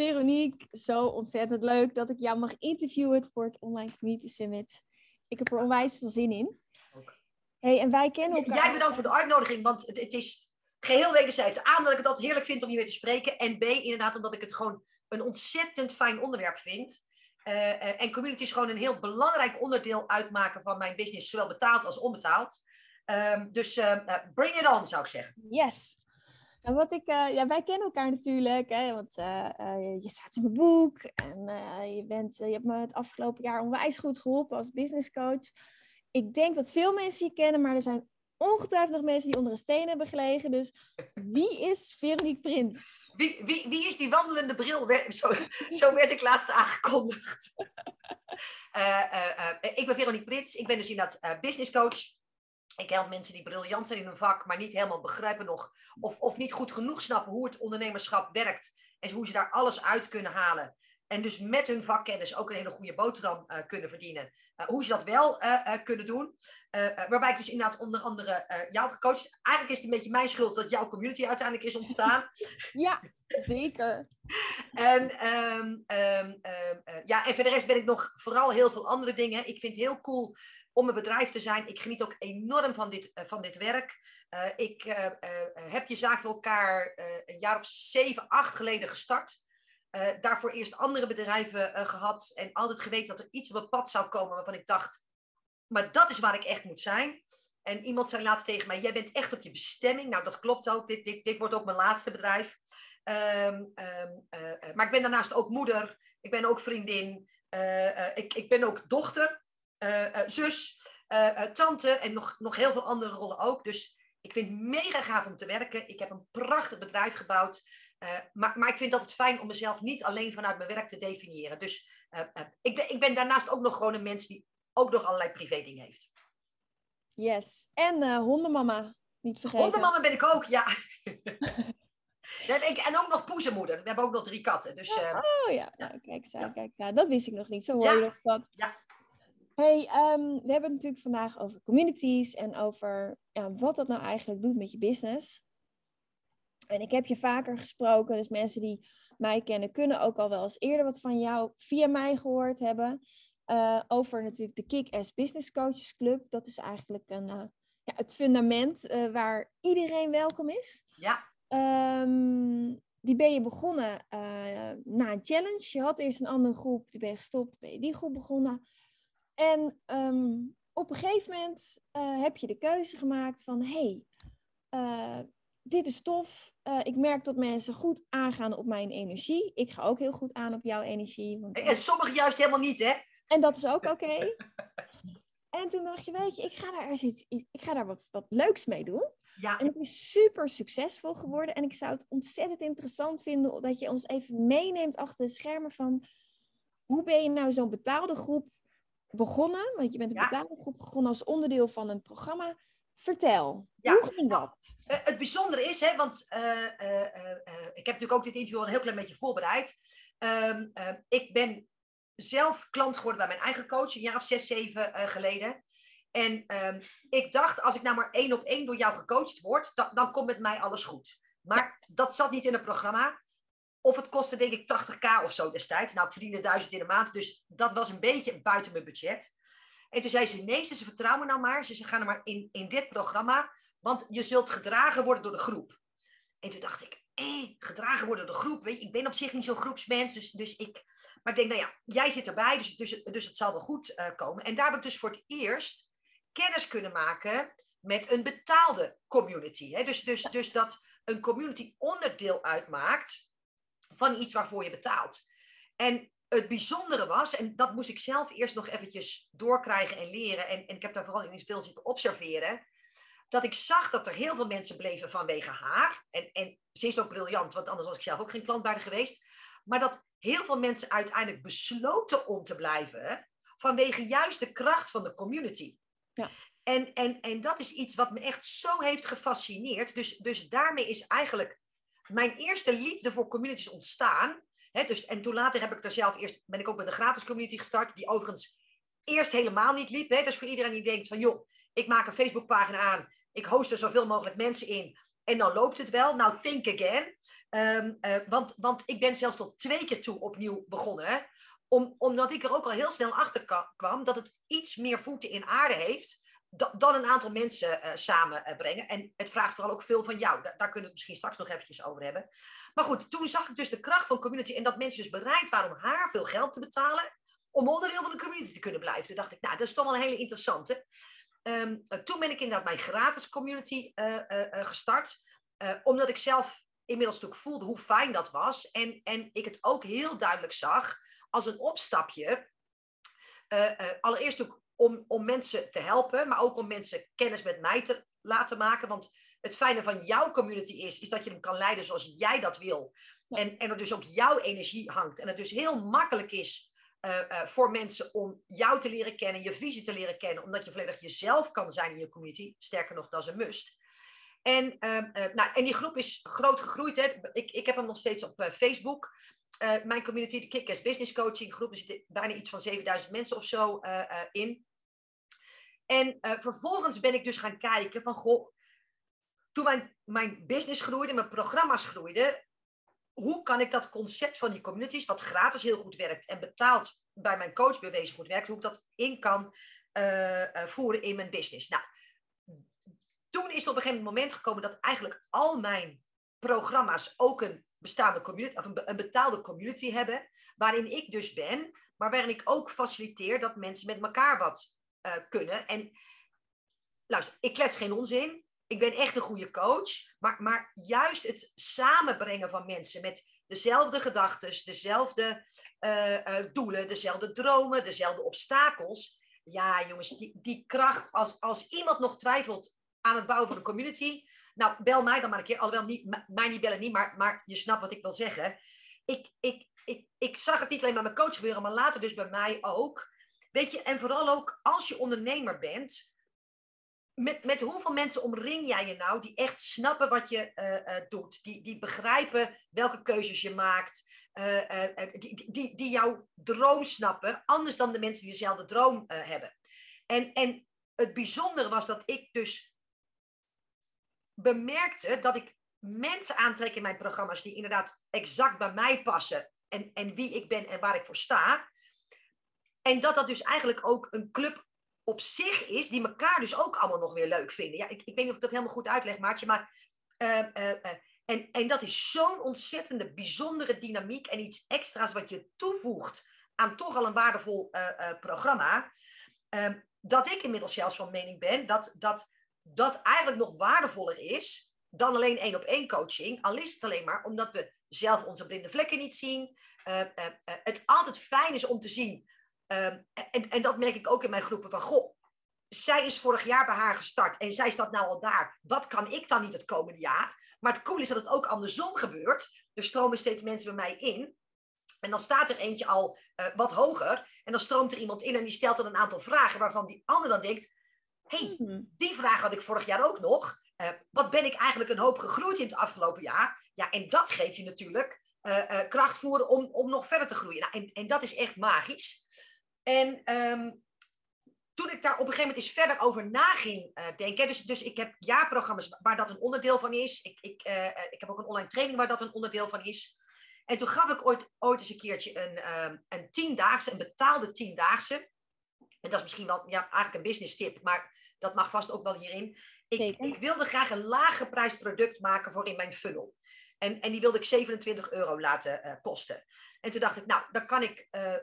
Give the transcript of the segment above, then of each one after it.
Veronique, zo ontzettend leuk dat ik jou mag interviewen voor het Online Community Summit. Ik heb er onwijs veel zin in. Hey, en wij kennen elkaar... Jij bedankt voor de uitnodiging, want het, het is geheel wederzijds. A, dat ik het altijd heerlijk vind om hier weer te spreken. En B, inderdaad, omdat ik het gewoon een ontzettend fijn onderwerp vind. Uh, uh, en communities gewoon een heel belangrijk onderdeel uitmaken van mijn business, zowel betaald als onbetaald. Um, dus uh, bring it on, zou ik zeggen. Yes. En wat ik, uh, ja, wij kennen elkaar natuurlijk, hè, want uh, uh, je staat in mijn boek en je, bent, je hebt me het afgelopen jaar onwijs goed geholpen als business coach. Ik denk dat veel mensen je kennen, maar er zijn ongetwijfeld nog mensen die onder een steen hebben gelegen. Dus wie is Veronique Prins? Wie, wie, wie is die wandelende bril? Zo, zo werd ik laatst aangekondigd. ik ben Veronique Prins, ik ben dus inderdaad business coach. Ik help mensen die briljant zijn in hun vak, maar niet helemaal begrijpen nog, of, of niet goed genoeg snappen hoe het ondernemerschap werkt en hoe ze daar alles uit kunnen halen. En dus met hun vakkennis ook een hele goede boterham uh, kunnen verdienen. Uh, hoe ze dat wel uh, kunnen doen. waarbij ik dus inderdaad onder andere jou gecoacht. Eigenlijk is het een beetje mijn schuld dat jouw community uiteindelijk is ontstaan. ja, zeker. en, um, um, um, ja, en voor de rest ben ik nog vooral heel veel andere dingen. Ik vind het heel cool om een bedrijf te zijn. Ik geniet ook enorm van dit, uh, van dit werk. Uh, ik uh, heb je zaak voor elkaar een jaar of zeven, acht geleden gestart. daarvoor eerst andere bedrijven gehad. En altijd geweten dat er iets op het pad zou komen waarvan ik dacht... Maar dat is waar ik echt moet zijn. En iemand zei laatst tegen mij, jij bent echt op je bestemming. Nou, dat klopt ook. Dit, dit, dit wordt ook mijn laatste bedrijf. Um, um, maar ik ben daarnaast ook moeder. Ik ben ook vriendin. ik, ik ben ook dochter. Uh, uh, zus, uh, tante en nog, nog heel veel andere rollen ook. Dus ik vind het mega gaaf om te werken. Ik heb een prachtig bedrijf gebouwd. maar, maar ik vind dat het fijn om mezelf niet alleen vanuit mijn werk te definiëren. Dus ik, ben, ik ben daarnaast ook nog gewoon een mens die ook nog allerlei privé dingen heeft. Yes. En hondenmama, niet vergeten. Hondenmama ben ik ook, ja. ik, en ook nog poezenmoeder. We hebben ook nog drie katten. Dus, oh ja, nou, kijk aan, kijk aan. Dat wist ik nog niet. Zo hoor ja. je dat. Ja. Hey, um, we hebben het natuurlijk vandaag over communities en over ja, wat dat nou eigenlijk doet met je business. En ik heb je vaker gesproken, dus mensen die mij kennen kunnen ook al wel eens eerder wat van jou via mij gehoord hebben. Uh, over natuurlijk de Kick-Ass Business Coaches Club. Dat is eigenlijk een, uh, ja, het fundament uh, waar iedereen welkom is. Ja. Um, die ben je begonnen na een challenge. Je had eerst een andere groep, die ben je gestopt, ben je die groep begonnen. En um, op een gegeven moment uh, heb je de keuze gemaakt van... hey, uh, dit is tof. Uh, ik merk dat mensen goed aangaan op mijn energie. Ik ga ook heel goed aan op jouw energie. Want, en sommigen juist helemaal niet, hè? En dat is ook oké. Okay. en toen dacht je, weet je, ik ga daar, iets, ik ga daar wat, wat leuks mee doen. Ja. En het is super succesvol geworden. En ik zou het ontzettend interessant vinden dat je ons even meeneemt achter de schermen van... Hoe ben je nou zo'n betaalde groep begonnen, want je bent een Ja. betaalde groep begonnen als onderdeel van een programma. Vertel, Ja. hoe ging dat? Eh, het bijzondere is, hè, want eh, eh, ik heb natuurlijk ook dit interview al een heel klein beetje voorbereid. Ehm, eh, ik ben zelf klant geworden bij mijn eigen coach, een jaar of zes, zeven geleden. En ehm, ik dacht, als ik nou maar één op één door jou gecoacht word, da- dan komt met mij alles goed. Maar dat zat niet in het programma. Of het kostte denk ik 80k of zo destijds. Nou, ik verdiende 1000 in de maand, dus dat was een beetje buiten mijn budget. En toen zei ze, nee, ze vertrouwen nou maar. Ze, ze gaan er maar in, in dit programma, want je zult gedragen worden door de groep. En toen dacht ik, eh, gedragen worden door de groep. Weet ik ben op zich niet zo'n groepsmens, dus, dus ik... Maar ik denk, nou ja, jij zit erbij, dus, dus, dus het zal wel goed uh, komen. En daar heb ik dus voor het eerst kennis kunnen maken met een betaalde community. Hè? Dus, dus, dus dat een community onderdeel uitmaakt van iets waarvoor je betaalt. En het bijzondere was, en dat moest ik zelf eerst nog eventjes doorkrijgen en leren, en, en ik heb daar vooral in veel zitten observeren, dat ik zag dat er heel veel mensen bleven vanwege haar. En, en ze is ook briljant, want anders was ik zelf ook geen klant bij haar geweest. Maar dat heel veel mensen uiteindelijk besloten om te blijven vanwege juist de kracht van de community. Ja. En, en, en dat is iets wat me echt zo heeft gefascineerd. Dus, dus daarmee is eigenlijk mijn eerste liefde voor communities ontstaan. dus, en toen later heb ik er zelf eerst, ben ik ook met een gratis community gestart, die overigens eerst helemaal niet liep. He, dus voor iedereen die denkt van, joh, ik maak een Facebookpagina aan, ik host er zoveel mogelijk mensen in en dan loopt het wel. Nou, think again. Um, want, want ik ben zelfs tot twee keer toe opnieuw begonnen. Om, omdat ik er ook al heel snel achter kwam dat het iets meer voeten in aarde heeft dan een aantal mensen uh, samenbrengen. en het vraagt vooral ook veel van jou. Daar, kunnen we het misschien straks nog eventjes over hebben. Maar goed, toen zag ik dus de kracht van community en dat mensen dus bereid waren om haar veel geld te betalen om onderdeel van de community te kunnen blijven. Toen dacht ik, nou, dat is toch wel een hele interessante. Ehm, eh, toen ben ik inderdaad mijn gratis community gestart. omdat ik zelf inmiddels natuurlijk voelde hoe fijn dat was. En, en ik het ook heel duidelijk zag als een opstapje. allereerst natuurlijk om, om mensen te helpen, maar ook om mensen kennis met mij te laten maken. Want het fijne van jouw community is, is dat je hem kan leiden zoals jij dat wil. En, en er dus ook jouw energie hangt. En het dus heel makkelijk is uh, uh, voor mensen om jou te leren kennen, je visie te leren kennen, omdat je volledig jezelf kan zijn in je community. Sterker nog, dat is een must. En, uh, nou, en die groep is groot gegroeid. Hè. Ik, ik heb hem nog steeds op Facebook. mijn community, de Kick-Ass Business Coaching groep, er zitten bijna iets van 7000 mensen of zo in. En uh, vervolgens ben ik dus gaan kijken van, goh, toen mijn, mijn business groeide, mijn programma's groeiden, hoe kan ik dat concept van die communities, wat gratis heel goed werkt en betaald bij mijn coach bewezen goed werkt, hoe ik dat in kan uh, uh, voeren in mijn business. Nou, toen is er op een gegeven moment gekomen dat eigenlijk al mijn programma's ook een bestaande community, of een betaalde community hebben, waarin ik dus ben, maar waarin ik ook faciliteer dat mensen met elkaar wat uh, kunnen. En luister, ik klets geen onzin. Ik ben echt een goede coach. Maar, maar juist het samenbrengen van mensen met dezelfde gedachten, dezelfde uh, uh, doelen, dezelfde dromen, dezelfde obstakels. Ja, jongens, die, die kracht, als, als iemand nog twijfelt aan het bouwen van een community. Nou, bel mij dan maar een keer. Alhoewel, niet, mij niet bellen niet, maar, maar je snapt wat ik wil zeggen. Ik, ik, ik, ik zag het niet alleen bij mijn coach gebeuren, maar later dus bij mij ook. Weet je, en vooral ook als je ondernemer bent, met, met hoeveel mensen omring jij je nou die echt snappen wat je uh, uh, doet, die, die begrijpen welke keuzes je maakt, uh, die, die, die jouw droom snappen, anders dan de mensen die dezelfde droom hebben. En, en het bijzondere was dat ik dus bemerkte dat ik mensen aantrek in mijn programma's die inderdaad exact bij mij passen en, en wie ik ben en waar ik voor sta. En dat dat dus eigenlijk ook een club op zich is, die elkaar dus ook allemaal nog weer leuk vinden. Ja, ik, ik weet niet of ik dat helemaal goed uitleg, Maartje, maar... Uh, uh, uh, en, en dat is zo'n ontzettende bijzondere dynamiek en iets extra's wat je toevoegt aan toch al een waardevol programma. Ehm, dat ik inmiddels zelfs van mening ben dat, dat dat eigenlijk nog waardevoller is dan alleen één op één coaching. Al is het alleen maar omdat we zelf onze blinde vlekken niet zien. het altijd fijn is om te zien Um, en, en dat merk ik ook in mijn groepen van, goh, zij is vorig jaar bij haar gestart en zij staat nou al daar. Wat kan ik dan niet het komende jaar? Maar het cool is dat het ook andersom gebeurt. Er stromen steeds mensen bij mij in. En dan staat er eentje al uh, wat hoger. En dan stroomt er iemand in en die stelt dan een aantal vragen waarvan die ander dan denkt: hey, hmm. die vraag had ik vorig jaar ook nog. Uh, wat ben ik eigenlijk een hoop gegroeid in het afgelopen jaar? Ja, en dat geeft je natuurlijk uh, kracht voeren om, om nog verder te groeien. Nou, en, en dat is echt magisch. En um, toen ik daar op een gegeven moment eens verder over na ging uh, denken. Dus, dus ik heb jaarprogramma's waar dat een onderdeel van is. Ik, ik, uh, ik heb ook een online training waar dat een onderdeel van is. En toen gaf ik ooit, ooit eens een keertje een, um, een tiendaagse, een betaalde tiendaagse. En dat is misschien wel ja, eigenlijk een business tip, maar dat mag vast ook wel hierin. Ik, ik wilde graag een laag geprijsd product maken voor in mijn funnel. En, en die wilde ik 27 euro laten uh, kosten. En toen dacht ik, nou, dan kan ik uh,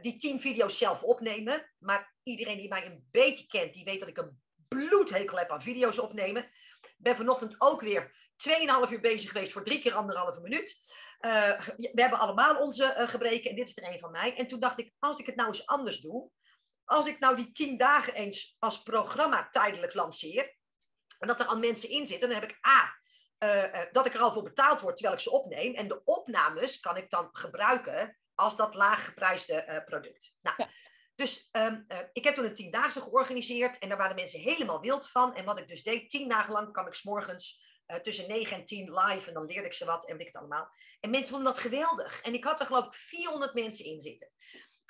die 10 video's zelf opnemen. Maar iedereen die mij een beetje kent, die weet dat ik een bloedhekel heb aan video's opnemen. Ben vanochtend ook weer 2,5 uur bezig geweest voor drie keer anderhalve minuut. We hebben allemaal onze gebreken en dit is er een van mij. En toen dacht ik, als ik het nou eens anders doe. Als ik nou die 10 dagen eens als programma tijdelijk lanceer. En dat er al mensen in zitten, dan heb ik A. Uh, dat ik er al voor betaald word terwijl ik ze opneem. En de opnames kan ik dan gebruiken als dat laaggeprijsde product. Nou, ja. Dus um, uh, ik heb toen een tiendaagse georganiseerd en daar waren mensen helemaal wild van. En wat ik dus deed, tien dagen lang kwam ik s'morgens uh, tussen negen en tien live en dan leerde ik ze wat en weet ik het allemaal. En mensen vonden dat geweldig. En ik had er geloof ik 400 mensen in zitten.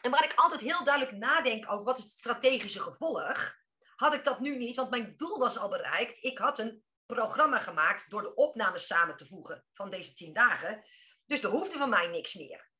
En waar ik altijd heel duidelijk nadenk over wat is het strategische gevolg, had ik dat nu niet, want mijn doel was al bereikt. Ik had een programma gemaakt door de opnames samen te voegen van deze tien dagen. Dus er hoefde van mij niks meer.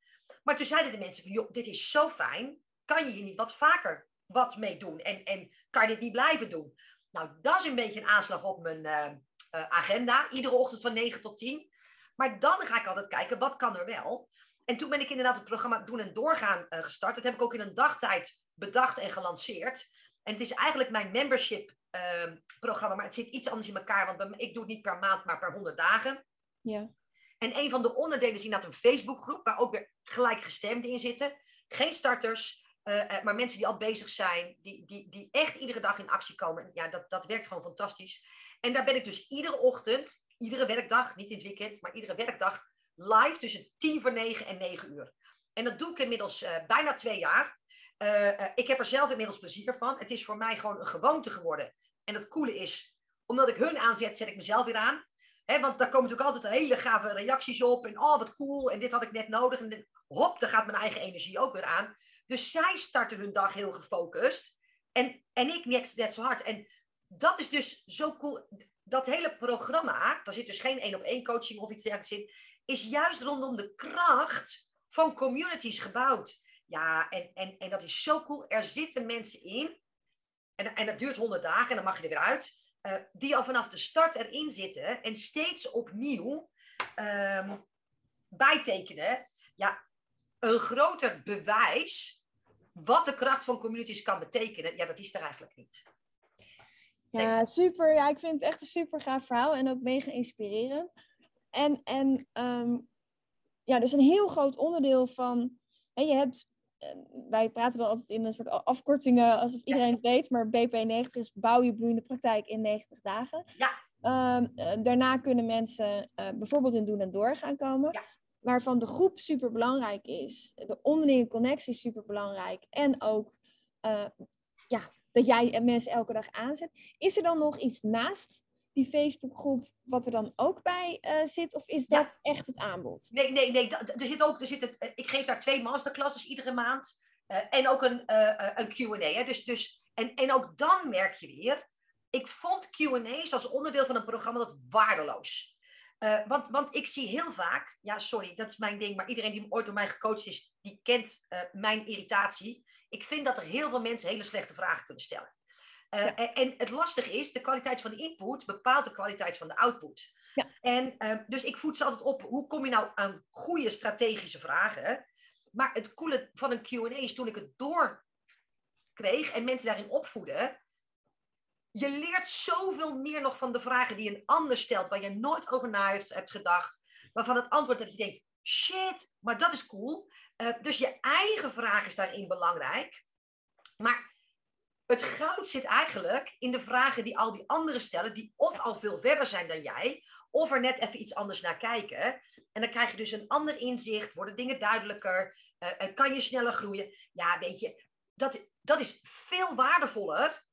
Maar toen zeiden de mensen joh, dit is zo fijn kan je hier niet wat vaker wat mee doen? En, en kan je dit niet blijven doen? Nou, dat is een beetje een aanslag op mijn uh, uh, agenda. Iedere ochtend van 9 tot 10. Maar dan ga ik altijd kijken, wat kan er wel? En toen ben ik inderdaad het programma Doen en Doorgaan uh, gestart. Dat heb ik ook in een dagtijd bedacht en gelanceerd. En het is eigenlijk mijn membership ehm, programma, maar het zit iets anders in elkaar. Want ik doe het niet per maand, maar per 100 dagen. Ja. En een van de onderdelen is inderdaad een Facebookgroep, waar ook weer gelijkgestemden in zitten. Geen starters, uh, maar mensen die al bezig zijn, die, die, die echt iedere dag in actie komen. Ja, dat, dat werkt gewoon fantastisch. En daar ben ik dus iedere ochtend, iedere werkdag, niet in het weekend, maar iedere werkdag live tussen tien voor negen en negen uur. En dat doe ik inmiddels uh, bijna twee jaar. Ik heb er zelf inmiddels plezier van. Het is voor mij gewoon een gewoonte geworden. En het coole is, omdat ik hun aanzet, zet ik mezelf weer aan. Want daar komen natuurlijk altijd hele gave reacties op. En oh, wat cool. En dit had ik net nodig. En hop, dan gaat mijn eigen energie ook weer aan. Dus zij starten hun dag heel gefocust. En, en ik net, net zo hard. En dat is dus zo cool. Dat hele programma, daar zit dus geen één op één coaching of iets dergelijks in, is juist rondom de kracht van communities gebouwd. Ja, en, en, en dat is zo cool. Er zitten mensen in, en, en dat duurt honderd dagen en dan mag je er weer uit, uh, die al vanaf de start erin zitten en steeds opnieuw um, bijtekenen. Ja, een groter bewijs wat de kracht van communities kan betekenen, ja, dat is er eigenlijk niet. Ja, super. Ja, ik vind het echt een super gaaf verhaal en ook mega inspirerend. En, en um, ja, dus een heel groot onderdeel van, hè, je hebt, eh, wij praten dan altijd in een soort afkortingen alsof iedereen het weet, maar BP90 is bouw je bloeiende praktijk in 90 dagen. Ja. Um, daarna kunnen mensen uh, bijvoorbeeld in doen en door gaan komen. Ja waarvan de groep super belangrijk is, de onderlinge connectie is super belangrijk en ook uh, ja, dat jij mensen elke dag aanzet. Is er dan nog iets naast die Facebookgroep wat er dan ook bij uh, zit, of is dat ja. echt het aanbod? Nee, nee, nee. Er zit ook, er zit het, ik geef daar twee masterclasses iedere maand uh, en ook een, een Q&A. Dus, dus, en, en ook dan merk je weer, ik vond Q&A's als onderdeel van een programma dat waardeloos. Want, want ik zie heel vaak, ja sorry, dat is mijn ding, maar iedereen die ooit door mij gecoacht is, die kent mijn irritatie. Ik vind dat er heel veel mensen hele slechte vragen kunnen stellen. Uh, ja. En het lastige is, de kwaliteit van de input bepaalt de kwaliteit van de output. Ja. En dus ik voed ze altijd op, hoe kom je nou aan goede strategische vragen? Maar het coole van een Q&A is toen ik het door kreeg en mensen daarin opvoeden, je leert zoveel meer nog van de vragen die een ander stelt, waar je nooit over na heeft, hebt gedacht, waarvan het antwoord dat je denkt, shit, maar dat is cool. Uh, dus je eigen vraag is daarin belangrijk. Maar het goud zit eigenlijk in de vragen die al die anderen stellen, die of al veel verder zijn dan jij, of er net even iets anders naar kijken. En dan krijg je dus een ander inzicht, worden dingen duidelijker, uh, kan je sneller groeien. Ja, weet je, dat, dat is veel waardevoller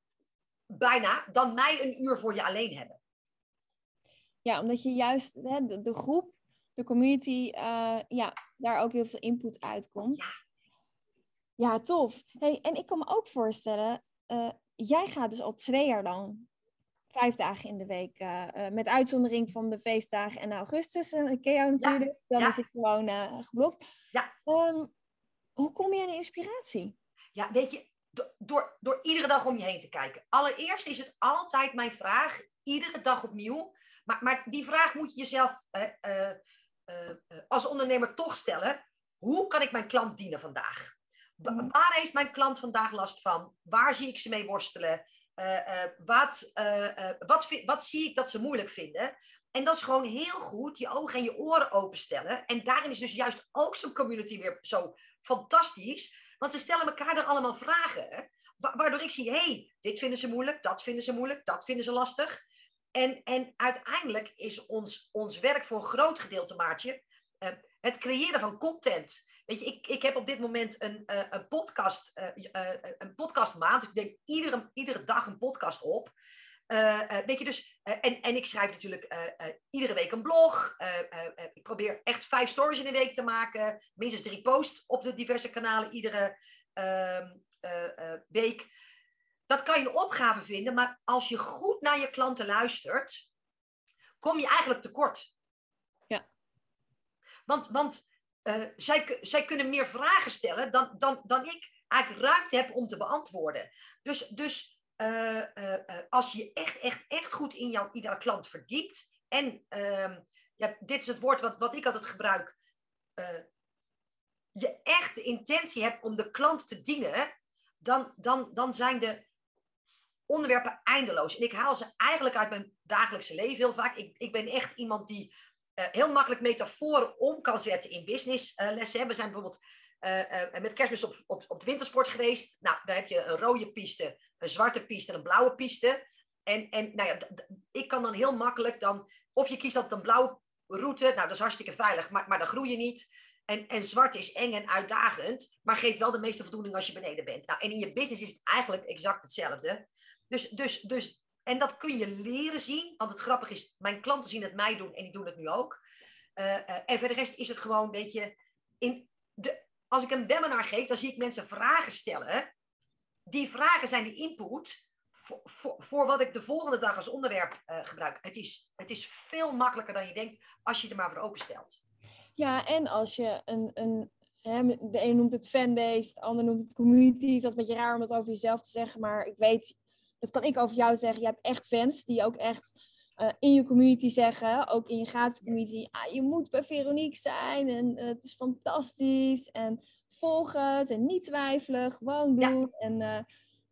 bijna dan mij een uur voor je alleen hebben. Ja, omdat je juist hè, de, de groep, de community, uh, ja, daar ook heel veel input uitkomt. Ja, ja tof. Hey, en ik kan me ook voorstellen, uh, jij gaat dus al twee jaar lang vijf dagen in de week, uh, met uitzondering van de feestdagen en augustus. En ik ken jou natuurlijk, ja, dan ja. is het gewoon geblokt. Ja. Um, hoe kom je aan de inspiratie? Ja, weet je, door, door iedere dag om je heen te kijken. Allereerst is het altijd mijn vraag, iedere dag opnieuw, Maar, maar die vraag moet je jezelf als ondernemer toch stellen. Hoe kan ik mijn klant dienen vandaag? Mhm. Waar heeft mijn klant vandaag last van? Waar zie ik ze mee worstelen? wat, wat, wat zie ik dat ze moeilijk vinden? En dat is gewoon heel goed je ogen en je oren openstellen. En daarin is dus juist ook zo'n community weer zo fantastisch. Want ze stellen elkaar er allemaal vragen. Waardoor ik zie, hey, dit vinden ze moeilijk, dat vinden ze moeilijk, dat vinden ze lastig. En, en uiteindelijk is ons, ons werk voor een groot gedeelte, Maartje, het creëren van content. Weet je, ik, ik heb op dit moment een, uh, een, podcast, uh, een podcastmaand. Dus ik denk iedere, iedere dag een podcast op. weet je, dus, en, en ik schrijf natuurlijk iedere week een blog. ik probeer echt vijf stories in een week te maken. Minstens drie posts op de diverse kanalen iedere ehm, week. Dat kan je een opgave vinden, maar als je goed naar je klanten luistert, kom je eigenlijk tekort. Ja. Want, want uh, zij, zij kunnen meer vragen stellen dan, dan, dan ik eigenlijk ruimte heb om te beantwoorden. Dus, dus uh, uh, als je echt, echt, echt goed in jouw iedere klant verdiept. En ehm, ja, dit is het woord wat, wat ik altijd gebruik. je echt de intentie hebt om de klant te dienen. Dan, dan, dan zijn de onderwerpen eindeloos. En ik haal ze eigenlijk uit mijn dagelijkse leven heel vaak. Ik, ik ben echt iemand die heel makkelijk metaforen om kan zetten in businesslessen. Uh, we zijn bijvoorbeeld uh, met kerstmis op, op, de wintersport geweest. Nou, daar heb je een rode piste, een zwarte piste en een blauwe piste. En, en nou ja, ik kan dan heel makkelijk dan... Of je kiest altijd een blauwe route. Nou, dat is hartstikke veilig, maar, maar dan groei je niet. En, en zwart is eng en uitdagend, maar geeft wel de meeste voldoening als je beneden bent. Nou, en in je business is het eigenlijk exact hetzelfde. Dus, dus, dus en dat kun je leren zien. Want het grappige is, mijn klanten zien het mij doen en die doen het nu ook. Uh, uh, en voor de rest is het gewoon een beetje. In de, als ik een webinar geef, dan zie ik mensen vragen stellen. Die vragen zijn de input voor, voor, wat ik de volgende dag als onderwerp uh, gebruik. Het is, het is veel makkelijker dan je denkt als je er maar voor openstelt. Ja, en als je een, een de een noemt het fanbase, de ander noemt het community. Dat is een beetje raar om dat over jezelf te zeggen, maar ik weet dat kan ik over jou zeggen. Je hebt echt fans die ook echt uh, in je community zeggen, ook in je gratis community, ah, je moet bij Veronique zijn en uh, het is fantastisch en volg het en niet twijfelen, gewoon doen ja. en, uh,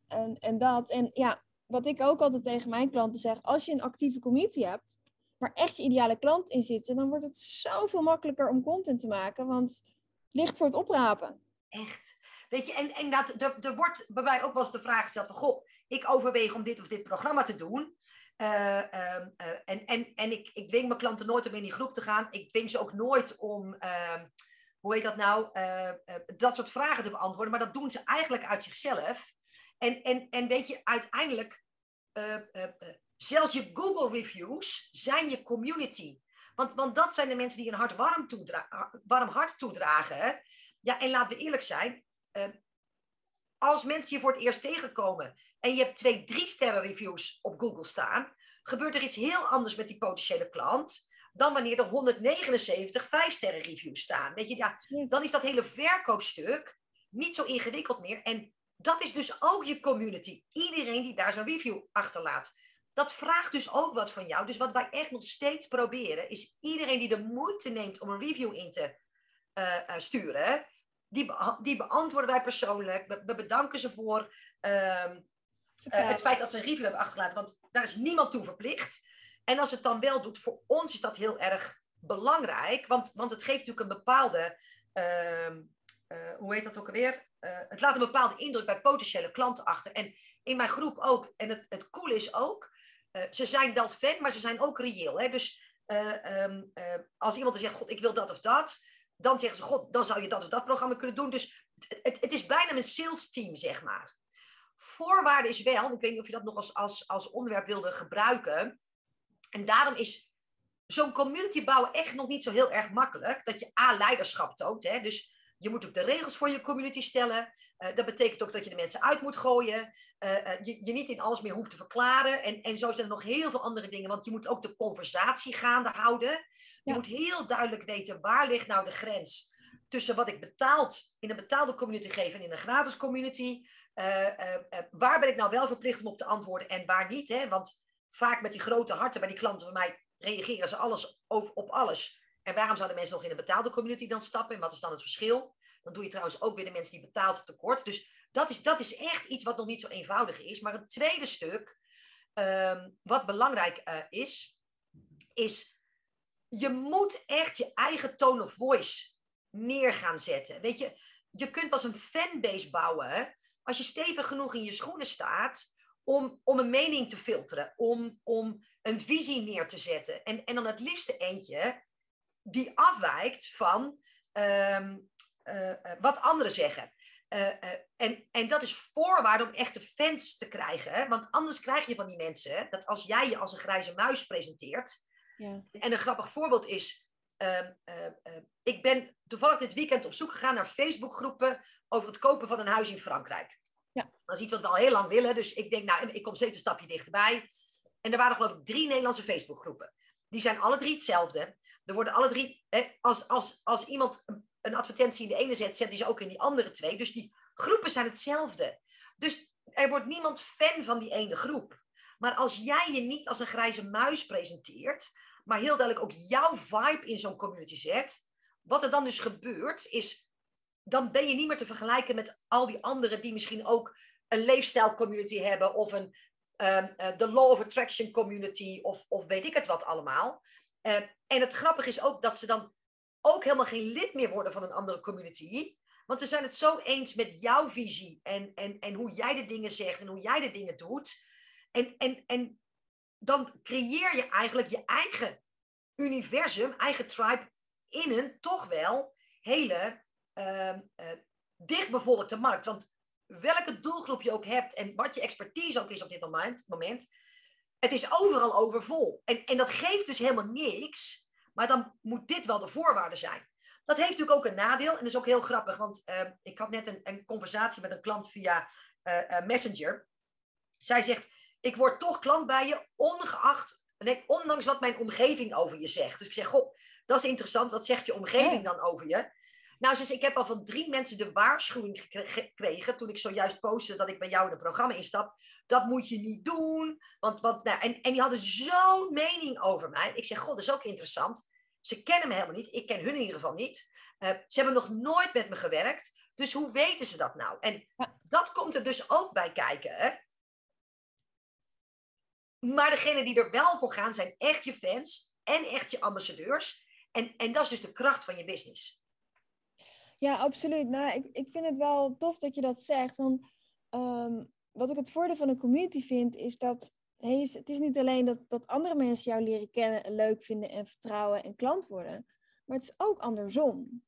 en, en dat. En ja, wat ik ook altijd tegen mijn klanten zeg, als je een actieve community hebt, waar echt je ideale klant in zit, dan wordt het zoveel makkelijker om content te maken, want het ligt voor het oprapen. Echt. Weet je, en, en dat, er, er wordt bij mij ook wel eens de vraag gesteld van, goh, ik overweeg om dit of dit programma te doen. Uh, uh, en en, en ik, ik dwing mijn klanten nooit om in die groep te gaan. Ik dwing ze ook nooit om, ehm, hoe heet dat nou, eh, dat soort vragen te beantwoorden. Maar dat doen ze eigenlijk uit zichzelf. En, en, en weet je, uiteindelijk, zelfs je Google reviews zijn je community. Want, want dat zijn de mensen die een hart warm, toedra warm hart toedragen. Ja, en laten we eerlijk zijn, als mensen je voor het eerst tegenkomen en je hebt twee drie sterren reviews op Google staan, gebeurt er iets heel anders met die potentiële klant dan wanneer er 179 vijf sterren reviews staan. Weet je, ja, dan is dat hele verkoopstuk niet zo ingewikkeld meer. En dat is dus ook je community. Iedereen die daar zo'n review achterlaat. Dat vraagt dus ook wat van jou. Dus wat wij echt nog steeds proberen, is iedereen die de moeite neemt om een review in te uh, uh, sturen, die, die beantwoorden wij persoonlijk. We, we bedanken ze voor um, uh, het feit dat ze een review hebben achtergelaten. Want daar is niemand toe verplicht. En als het dan wel doet, voor ons is dat heel erg belangrijk. Want, want het geeft natuurlijk een bepaalde. Uh, uh, hoe heet dat ook alweer? Uh, het laat een bepaalde indruk bij potentiële klanten achter. En in mijn groep ook. En het, het cool is ook. ze zijn dat fan, maar ze zijn ook reëel. Hè? Dus um, als iemand zegt: God, ik wil dat of dat dan zeggen ze, god, dan zou je dat of dat programma kunnen doen. Dus het, het, is bijna een sales team, zeg maar. Voorwaarde is wel, ik weet niet of je dat nog als, als, als onderwerp wilde gebruiken. En daarom is zo'n community bouwen echt nog niet zo heel erg makkelijk. Dat je A, leiderschap toont. Hè? Dus je moet ook de regels voor je community stellen. Uh, dat betekent ook dat je de mensen uit moet gooien. Uh, uh, je, je niet in alles meer hoeft te verklaren. En, en zo zijn er nog heel veel andere dingen. Want je moet ook de conversatie gaande houden. Je moet heel duidelijk weten waar ligt nou de grens tussen wat ik betaald in een betaalde community geef en in een gratis community. Uh, waar ben ik nou wel verplicht om op te antwoorden en waar niet? Hè? Want vaak met die grote harten bij die klanten van mij reageren ze alles over, op alles. En waarom zouden mensen nog in een betaalde community dan stappen? En wat is dan het verschil? Dan doe je trouwens ook weer de mensen die betaald tekort. Dus dat is, dat is echt iets wat nog niet zo eenvoudig is. Maar het tweede stuk, ehm, wat belangrijk uh, is, is je moet echt je eigen tone of voice neer gaan zetten. Weet je, je kunt pas een fanbase bouwen als je stevig genoeg in je schoenen staat om, om een mening te filteren, om, om een visie neer te zetten. En, en dan het liefste eentje die afwijkt van ehm, eh, eh, wat anderen zeggen. Eh, en, en dat is voorwaarde om echte fans te krijgen. Hè? Want anders krijg je van die mensen dat als jij je als een grijze muis presenteert. Ja. En een grappig voorbeeld is. Ehm, ik ben toevallig dit weekend op zoek gegaan naar Facebookgroepen over het kopen van een huis in Frankrijk. Ja. Dat is iets wat we al heel lang willen. Dus ik denk, nou, ik kom steeds een stapje dichterbij. En er waren geloof ik drie Nederlandse Facebookgroepen. Die zijn alle drie hetzelfde. Er worden alle drie, hè, als, als, als iemand een advertentie in de ene zet, zet hij ze ook in die andere twee. Dus die groepen zijn hetzelfde. Dus er wordt niemand fan van die ene groep. Maar als jij je niet als een grijze muis presenteert, maar heel duidelijk ook jouw vibe in zo'n community zet, wat er dan dus gebeurt, is dan ben je niet meer te vergelijken met al die anderen die misschien ook een leefstijl-community hebben of een um, de Law of Attraction community of, of weet ik het wat allemaal. Uh, en het grappige is ook dat ze dan ook helemaal geen lid meer worden van een andere community. Want ze zijn het zo eens met jouw visie en, en, en hoe jij de dingen zegt en hoe jij de dingen doet. En, en, en dan creëer je eigenlijk je eigen universum, eigen tribe in een toch wel hele uh, uh, dichtbevolkte markt. Want welke doelgroep je ook hebt en wat je expertise ook is op dit moment, moment het is overal overvol. En, en dat geeft dus helemaal niks, maar dan moet dit wel de voorwaarde zijn. Dat heeft natuurlijk ook een nadeel en dat is ook heel grappig, want uh, ik had net een, een, conversatie met een klant via uh, Messenger. Zij zegt, ik word toch klant bij je, ongeacht, nee, ondanks wat mijn omgeving over je zegt. Dus ik zeg, goh, dat is interessant, wat zegt je omgeving dan over je? Nou, dus ik heb al van drie mensen de waarschuwing gekregen toen ik zojuist postte dat ik bij jou in een programma instap. Dat moet je niet doen. Want, want, nou, en, en die hadden zo'n mening over mij. Ik zeg, god, dat is ook interessant. Ze kennen me helemaal niet. Ik ken hun in ieder geval niet. Uh, ze hebben nog nooit met me gewerkt. Dus hoe weten ze dat nou? En dat komt er dus ook bij kijken. Hè? Maar degenen die er wel voor gaan, zijn echt je fans en echt je ambassadeurs. En, en dat is dus de kracht van je business. Ja, absoluut. Nou, ik, ik vind het wel tof dat je dat zegt. Want um, wat ik het voordeel van een community vind, is dat het is niet alleen dat, dat andere mensen jou leren kennen en leuk vinden en vertrouwen en klant worden. Maar het is ook andersom.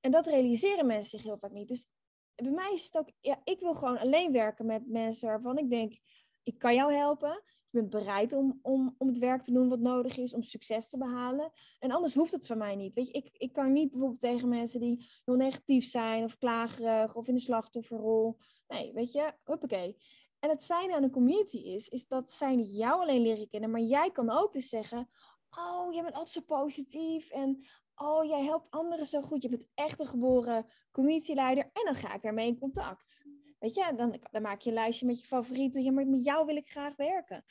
En dat realiseren mensen zich heel vaak niet. Dus bij mij is het ook, ja, ik wil gewoon alleen werken met mensen waarvan ik denk, ik kan jou helpen. Je bent bereid om, om, om het werk te doen wat nodig is om succes te behalen. En anders hoeft het van mij niet. Weet je, ik, ik kan niet bijvoorbeeld tegen mensen die heel negatief zijn of klagerig of in de slachtofferrol. Nee, weet je, huppakee. En het fijne aan een community is, is dat zij niet jou alleen leren kennen, maar jij kan ook dus zeggen, oh, jij bent altijd zo positief en oh, jij helpt anderen zo goed. Je bent echt een geboren communityleider en dan ga ik daarmee in contact. Weet je, dan, dan maak je een lijstje met je favorieten. Ja, maar met jou wil ik graag werken.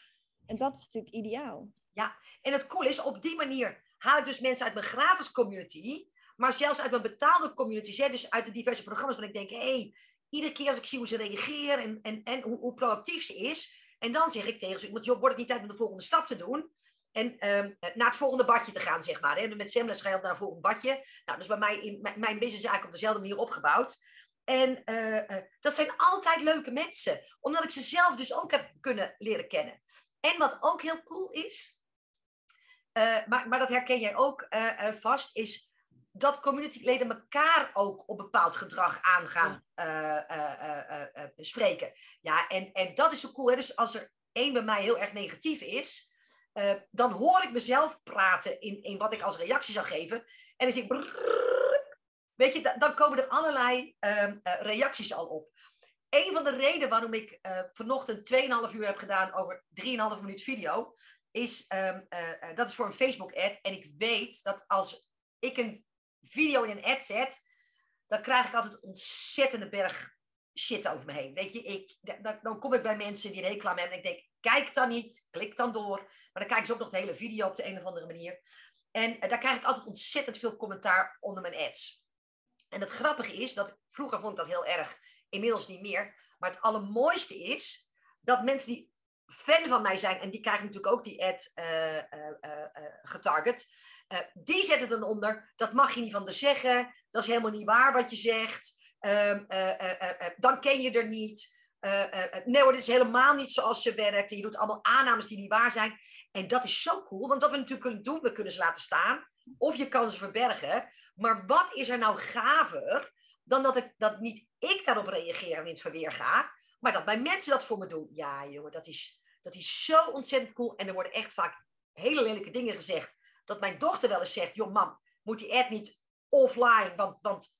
En dat is natuurlijk ideaal. Ja, en het cool is, op die manier haal ik dus mensen uit mijn gratis community, maar zelfs uit mijn betaalde community, dus uit de diverse programma's, waar ik denk, hé, hey, iedere keer als ik zie hoe ze reageren en, en, en hoe, hoe proactief ze is, en dan zeg ik tegen ze, want joh, wordt het niet tijd om de volgende stap te doen? En um, naar het volgende badje te gaan, zeg maar. Hè? Met Semles ga je naar een volgend badje. Nou, dus bij mij, in, mijn business is eigenlijk op dezelfde manier opgebouwd. En uh, dat zijn altijd leuke mensen. Omdat ik ze zelf dus ook heb kunnen leren kennen. En wat ook heel cool is, uh, maar, maar dat herken jij ook vast, is dat communityleden elkaar ook op bepaald gedrag aan gaan spreken. Ja, en, en dat is zo cool. Hè? Dus als er één bij mij heel erg negatief is, dan hoor ik mezelf praten in, in wat ik als reactie zou geven. En dan zeg ik... Weet je, dan komen er allerlei um, uh, reacties al op. Een van de redenen waarom ik uh, vanochtend 2,5 uur heb gedaan over 3,5 minuut video, is um, uh, dat is voor een Facebook-ad. En ik weet dat als ik een video in een ad zet, dan krijg ik altijd ontzettende berg shit over me heen. Weet je, ik, dan, dan kom ik bij mensen die aan hebben en ik denk, kijk dan niet, klik dan door. Maar dan kijken ze ook nog de hele video op de een of andere manier. En daar krijg ik altijd ontzettend veel commentaar onder mijn ads. En het grappige is dat vroeger vond ik dat heel erg, inmiddels niet meer. Maar het allermooiste is dat mensen die fan van mij zijn, en die krijgen natuurlijk ook die ad uh, getarget, die zetten dan onder, dat mag je niet van de zeggen, dat is helemaal niet waar wat je zegt, ehm, dan ken je er niet. nee hoor, dit is helemaal niet zoals ze werkt. En je doet allemaal aannames die niet waar zijn. En dat is zo cool, want dat we natuurlijk kunnen doen, we kunnen ze laten staan. Of je kan ze verbergen. Maar wat is er nou gaver dan dat, ik, dat niet ik daarop reageer en in het verweer ga, maar dat mijn mensen dat voor me doen. Ja, jongen, dat is, dat is zo ontzettend cool. En er worden echt vaak hele lelijke dingen gezegd. Dat mijn dochter wel eens zegt, joh mam, moet die ad niet offline, want, want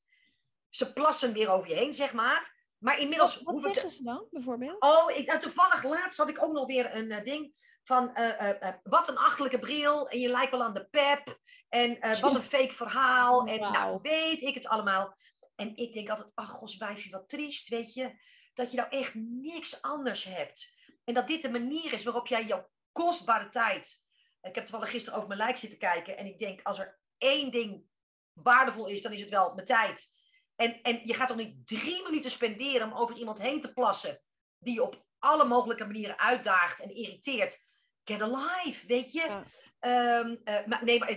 ze plassen weer over je heen, zeg maar. Maar inmiddels... Wat, wat zeggen ze dan, bijvoorbeeld? Oh, ik, nou, toevallig laatst had ik ook nog weer een uh, ding van... Uh, uh, wat een achterlijke bril en je lijkt wel aan de pep. En wat een fake verhaal. En wow. nou, weet ik het allemaal. En ik denk altijd, ach, goswijfje, wat triest, weet je. Dat je nou echt niks anders hebt. En dat dit de manier is waarop jij jouw kostbare tijd... Ik heb toevallig gisteren over mijn lijk zitten kijken. En ik denk, als er één ding waardevol is, dan is het wel mijn tijd. En, en je gaat toch niet drie minuten spenderen om over iemand heen te plassen. Die je op alle mogelijke manieren uitdaagt en irriteert. Get alive, weet je. Ja. Um, uh, maar, nee, maar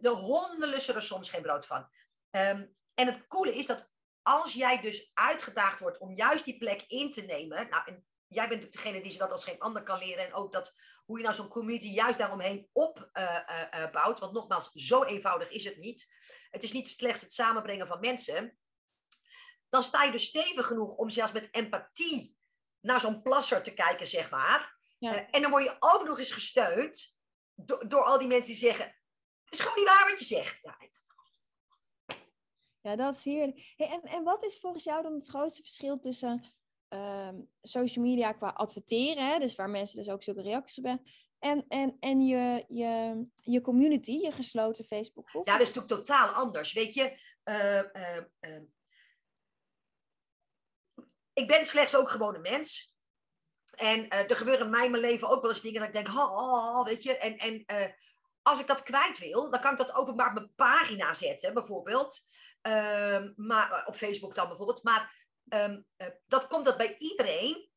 de honden lussen er soms geen brood van. Um, en het coole is dat als jij dus uitgedaagd wordt om juist die plek in te nemen. Nou, en jij bent natuurlijk degene die ze dat als geen ander kan leren. En ook dat, hoe je nou zo'n community juist daaromheen opbouwt. Uh, uh, uh, want nogmaals, zo eenvoudig is het niet. Het is niet slechts het samenbrengen van mensen. Dan sta je dus stevig genoeg om zelfs met empathie naar zo'n plasser te kijken, zeg maar. Ja. en dan word je ook nog eens gesteund door, door al die mensen die zeggen: Het is gewoon niet waar wat je zegt. Ja, ja, dat is heerlijk. Hey, en, en wat is volgens jou dan het grootste verschil tussen um, social media qua adverteren, hè, dus waar mensen dus ook zulke reacties op hebben, en, en, en je, je, je community, je gesloten Facebook groep? Ja, dat is natuurlijk totaal anders. Weet je, uh, uh, ik ben slechts ook gewoon een mens. En er gebeuren in mijn leven ook wel eens dingen dat ik denk, oh, oh weet je, en, en als ik dat kwijt wil, dan kan ik dat openbaar op mijn pagina zetten, bijvoorbeeld. Um, maar, eh, op Facebook dan bijvoorbeeld. Maar um, uh, dat komt dat bij iedereen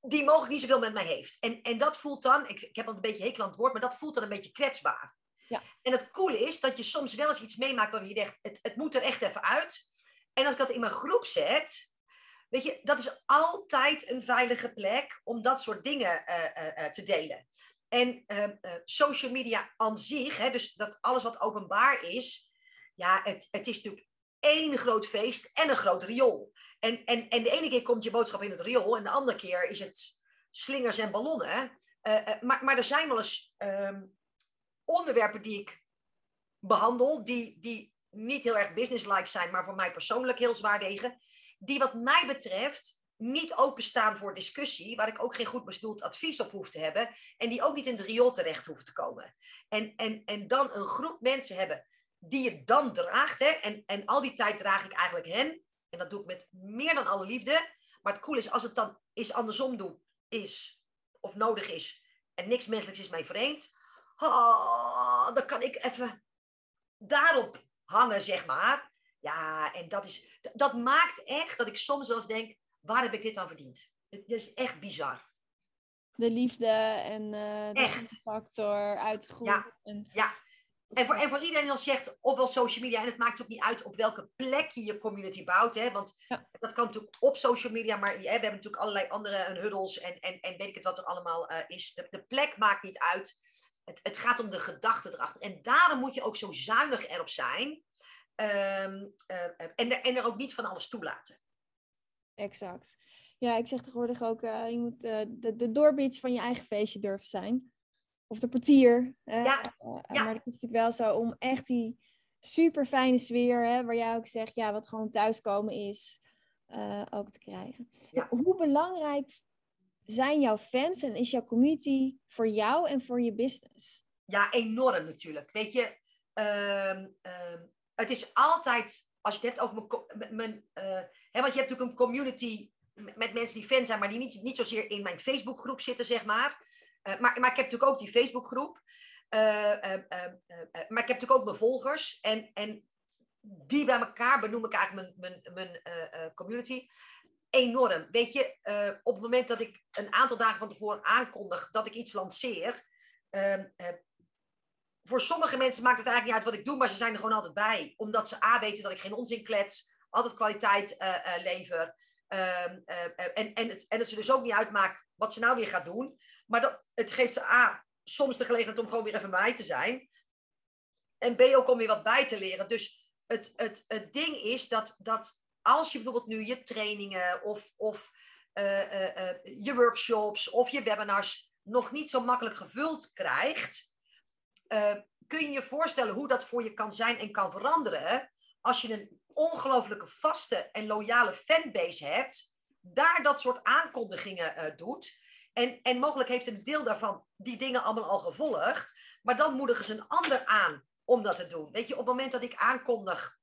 die mogelijk niet zoveel met mij heeft. En, en dat voelt dan, ik, ik heb al een beetje hekel aan het woord, maar dat voelt dan een beetje kwetsbaar. Ja. En het coole is dat je soms wel eens iets meemaakt dat je denkt, het, het moet er echt even uit. En als ik dat in mijn groep zet, weet je, dat is altijd een veilige plek om dat soort dingen uh, uh, te delen. En ehm, social media aan zich, hè, dus dat alles wat openbaar is, ja, het, het is natuurlijk één groot feest en een groot riool. En, en, en de ene keer komt je boodschap in het riool en de andere keer is het slingers en ballonnen. Maar, maar er zijn wel eens um, onderwerpen die ik behandel, die, die niet heel erg businesslike zijn, maar voor mij persoonlijk heel zwaar wegen. Die wat mij betreft niet openstaan voor discussie, waar ik ook geen goed bedoeld advies op hoef te hebben, en die ook niet in het riool terecht hoeven te komen. En, en, en dan een groep mensen hebben die je dan draagt. Hè? En, en al die tijd draag ik eigenlijk hen. En dat doe ik met meer dan alle liefde. Maar het cool is, als het dan is andersom doe, is, of nodig is, en niks menselijks is mij vreemd, dan kan ik even daarop hangen, zeg maar. Ja, en dat, is, dat maakt echt dat ik soms wel eens denk, waar heb ik dit aan verdiend? Het is echt bizar. De liefde en uh, de factor uit de groep. Ja, en... ja, en voor, en voor iedereen die dan zegt, ofwel social media, en het maakt ook niet uit op welke plek je je community bouwt. Hè, want dat kan natuurlijk op social media, maar we hebben natuurlijk allerlei andere huddles en, en, en weet ik het wat er allemaal uh, is. De, de, plek maakt niet uit. Het, het gaat om de gedachte erachter. En daarom moet je ook zo zuinig erop zijn. Um, uh, en, er, en er ook niet van alles toelaten. Exact. Ja, ik zeg tegenwoordig ook, uh, je moet de, de doorbits van je eigen feestje durven zijn of de portier. Ja. Ja. Maar het is natuurlijk wel zo om echt die super fijne sfeer, hè, waar jij ook zegt, ja, wat gewoon thuiskomen is, ook te krijgen. Ja. Hoe belangrijk zijn jouw fans en is jouw community voor jou en voor je business? Ja, enorm natuurlijk. Weet je, um, um, het is altijd, als je het hebt over mijn, mijn uh, hè, want je hebt natuurlijk een community met mensen die fan zijn, maar die niet, niet zozeer in mijn Facebookgroep zitten, zeg maar. maar. Maar ik heb natuurlijk ook die Facebookgroep. maar ik heb natuurlijk ook mijn volgers. En, en die bij elkaar benoem ik eigenlijk mijn, mijn, mijn community enorm. Weet je, op het moment dat ik een aantal dagen van tevoren aankondig dat ik iets lanceer, ehm, voor sommige mensen maakt het eigenlijk niet uit wat ik doe, maar ze zijn er gewoon altijd bij. Omdat ze A weten dat ik geen onzin klets, altijd kwaliteit uh, lever. Ehm, eh, en, en, het, en het ze dus ook niet uitmaakt wat ze nou weer gaat doen. Maar dat, het geeft ze A, soms de gelegenheid om gewoon weer even bij te zijn. En B, ook om weer wat bij te leren. Dus het, het, het ding is dat, dat als je bijvoorbeeld nu je trainingen of, of je workshops of je webinars nog niet zo makkelijk gevuld krijgt uh, kun je je voorstellen hoe dat voor je kan zijn en kan veranderen als je een ongelooflijke vaste en loyale fanbase hebt, daar dat soort aankondigingen uh, doet. En, en mogelijk heeft een deel daarvan die dingen allemaal al gevolgd, maar dan moedigen ze een ander aan om dat te doen. Weet je, op het moment dat ik aankondig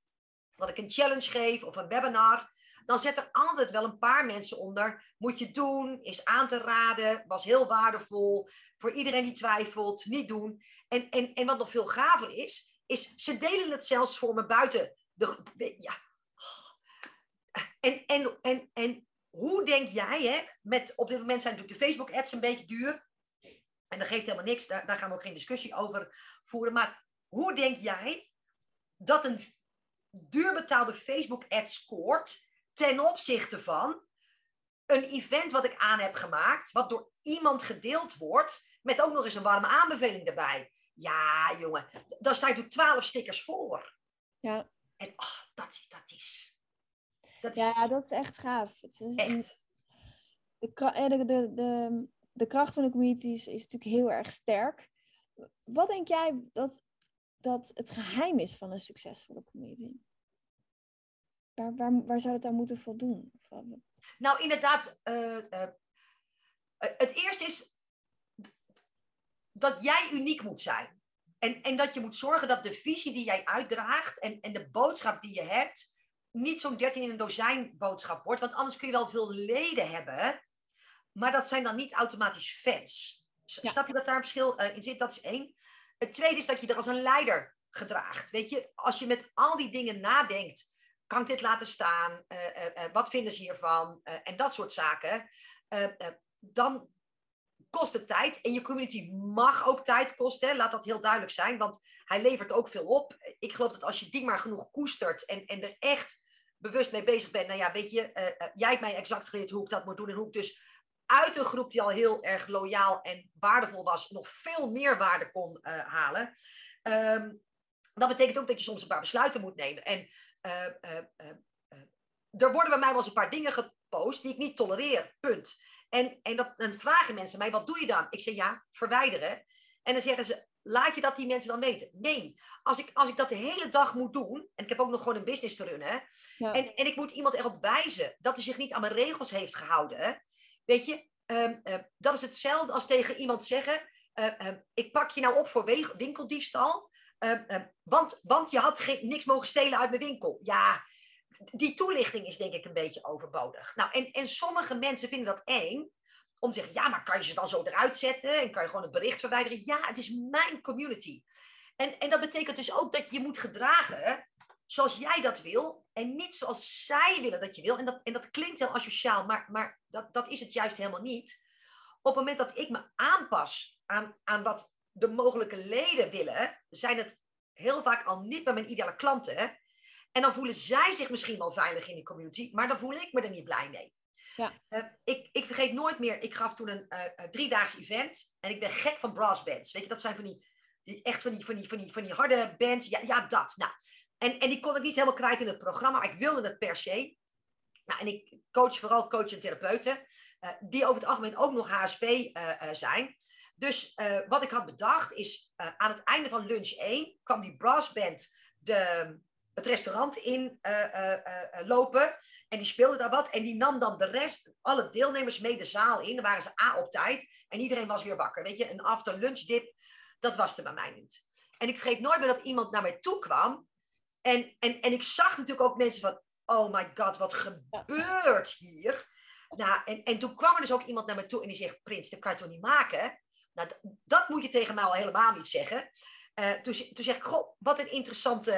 dat ik een challenge geef of een webinar, dan zet er altijd wel een paar mensen onder. Moet je doen, is aan te raden, was heel waardevol. Voor iedereen die twijfelt, niet doen. En, en, en wat nog veel gaver is, is ze delen het zelfs voor me buiten de. Ja. En, en, en, en hoe denk jij, hè, met, op dit moment zijn natuurlijk de Facebook-ads een beetje duur. En dat geeft helemaal niks, daar, daar gaan we ook geen discussie over voeren. Maar hoe denk jij dat een duurbetaalde Facebook-ad scoort ten opzichte van een event wat ik aan heb gemaakt, wat door iemand gedeeld wordt, met ook nog eens een warme aanbeveling erbij. Ja, jongen, daar sta je twaalf stickers voor. Ja. En oh, dat, dat is... Dat is ja, dat is echt gaaf. Het is echt. Eh, de, de, de, de, kracht van de community is, is natuurlijk heel erg sterk. Wat denk jij dat, dat het geheim is van een succesvolle community? Waar, waar, waar zou het aan moeten voldoen? Nou, inderdaad, uh, uh, het eerste is dat jij uniek moet zijn. En, en dat je moet zorgen dat de visie die jij uitdraagt en, en de boodschap die je hebt, niet zo'n 13 in een dozijn boodschap wordt. Want anders kun je wel veel leden hebben, maar dat zijn dan niet automatisch fans. Snap je dat daar een verschil uh, in zit? Dat is één. Het tweede is dat je er als een leider gedraagt. Weet je, als je met al die dingen nadenkt, kan ik dit laten staan? Uh, uh, wat vinden ze hiervan? en dat soort zaken. dan kost het tijd. En je community mag ook tijd kosten. Laat dat heel duidelijk zijn. Want hij levert ook veel op. Ik geloof dat als je die maar genoeg koestert. En, en er echt bewust mee bezig bent. Nou ja, weet je. jij hebt mij exact geleerd hoe ik dat moet doen. En hoe ik dus uit een groep die al heel erg loyaal en waardevol was. nog veel meer waarde kon halen. Um, dat betekent ook dat je soms een paar besluiten moet nemen. En er worden bij mij wel eens een paar dingen gepost die ik niet tolereer. Punt. En, en dat, dan vragen mensen mij, wat doe je dan? Ik zeg ja, verwijderen. En dan zeggen ze, laat je dat die mensen dan weten? Nee, als ik, als ik dat de hele dag moet doen, en ik heb ook nog gewoon een business te runnen, ja. en, en ik moet iemand erop wijzen dat hij zich niet aan mijn regels heeft gehouden, weet je, um, uh, dat is hetzelfde als tegen iemand zeggen, uh, uh, ik pak je nou op voor winkeldiefstal, Ehm, ehm, want, want je had geen, niks mogen stelen uit mijn winkel. Ja, die toelichting is denk ik een beetje overbodig. Nou, en, en sommige mensen vinden dat eng. Om te zeggen, ja, maar kan je ze dan zo eruit zetten? En kan je gewoon het bericht verwijderen? Ja, het is mijn community. En, en dat betekent dus ook dat je moet gedragen zoals jij dat wil. En niet zoals zij willen dat je wil. En dat, en dat klinkt heel asociaal, maar, maar dat, dat is het juist helemaal niet. Op het moment dat ik me aanpas aan, aan wat de mogelijke leden willen, zijn het heel vaak al niet bij mijn ideale klanten. En dan voelen zij zich misschien wel veilig in die community, maar dan voel ik me er niet blij mee. Ja. Uh, ik, ik vergeet nooit meer, ik gaf toen een uh, driedaags event en ik ben gek van brass bands. Weet je, dat zijn van die, die echt van die, van, die, van, die, van die harde bands. Ja, ja dat. Nou, en, en die kon ik niet helemaal kwijt in het programma, maar ik wilde het per se. Nou, en ik coach vooral coach en therapeuten, uh, die over het algemeen ook nog HSP zijn. Dus uh, wat ik had bedacht is, uh, aan het einde van lunch 1 kwam die brassband de, het restaurant in uh, lopen. En die speelde daar wat. En die nam dan de rest, alle deelnemers mee de zaal in. Dan waren ze A op tijd. En iedereen was weer wakker. Weet je, een after lunch dip, dat was er bij mij niet. En ik vergeet nooit meer dat iemand naar mij toe kwam. En, en, en ik zag natuurlijk ook mensen van, oh my god, wat gebeurt hier? Nou, en, en toen kwam er dus ook iemand naar me toe en die zegt, Prins, dat kan je toch niet maken? Nou, dat moet je tegen mij al helemaal niet zeggen. Uh, toen, toen zeg ik, goh, wat een interessante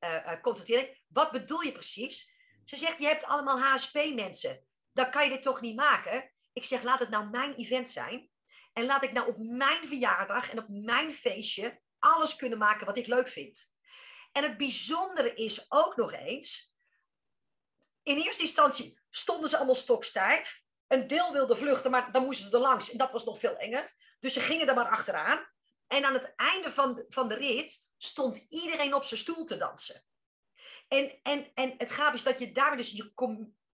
uh, constatering. Wat bedoel je precies? Ze zegt, je hebt allemaal HSP-mensen. Dan kan je dit toch niet maken? Ik zeg, laat het nou mijn event zijn. En laat ik nou op mijn verjaardag en op mijn feestje alles kunnen maken wat ik leuk vind. En het bijzondere is ook nog eens, in eerste instantie stonden ze allemaal stokstijf. Een deel wilde vluchten, maar dan moesten ze er langs. En dat was nog veel enger. Dus ze gingen er maar achteraan. En aan het einde van van de rit stond iedereen op zijn stoel te dansen. En, en, en het gaaf is dat je daarmee dus je,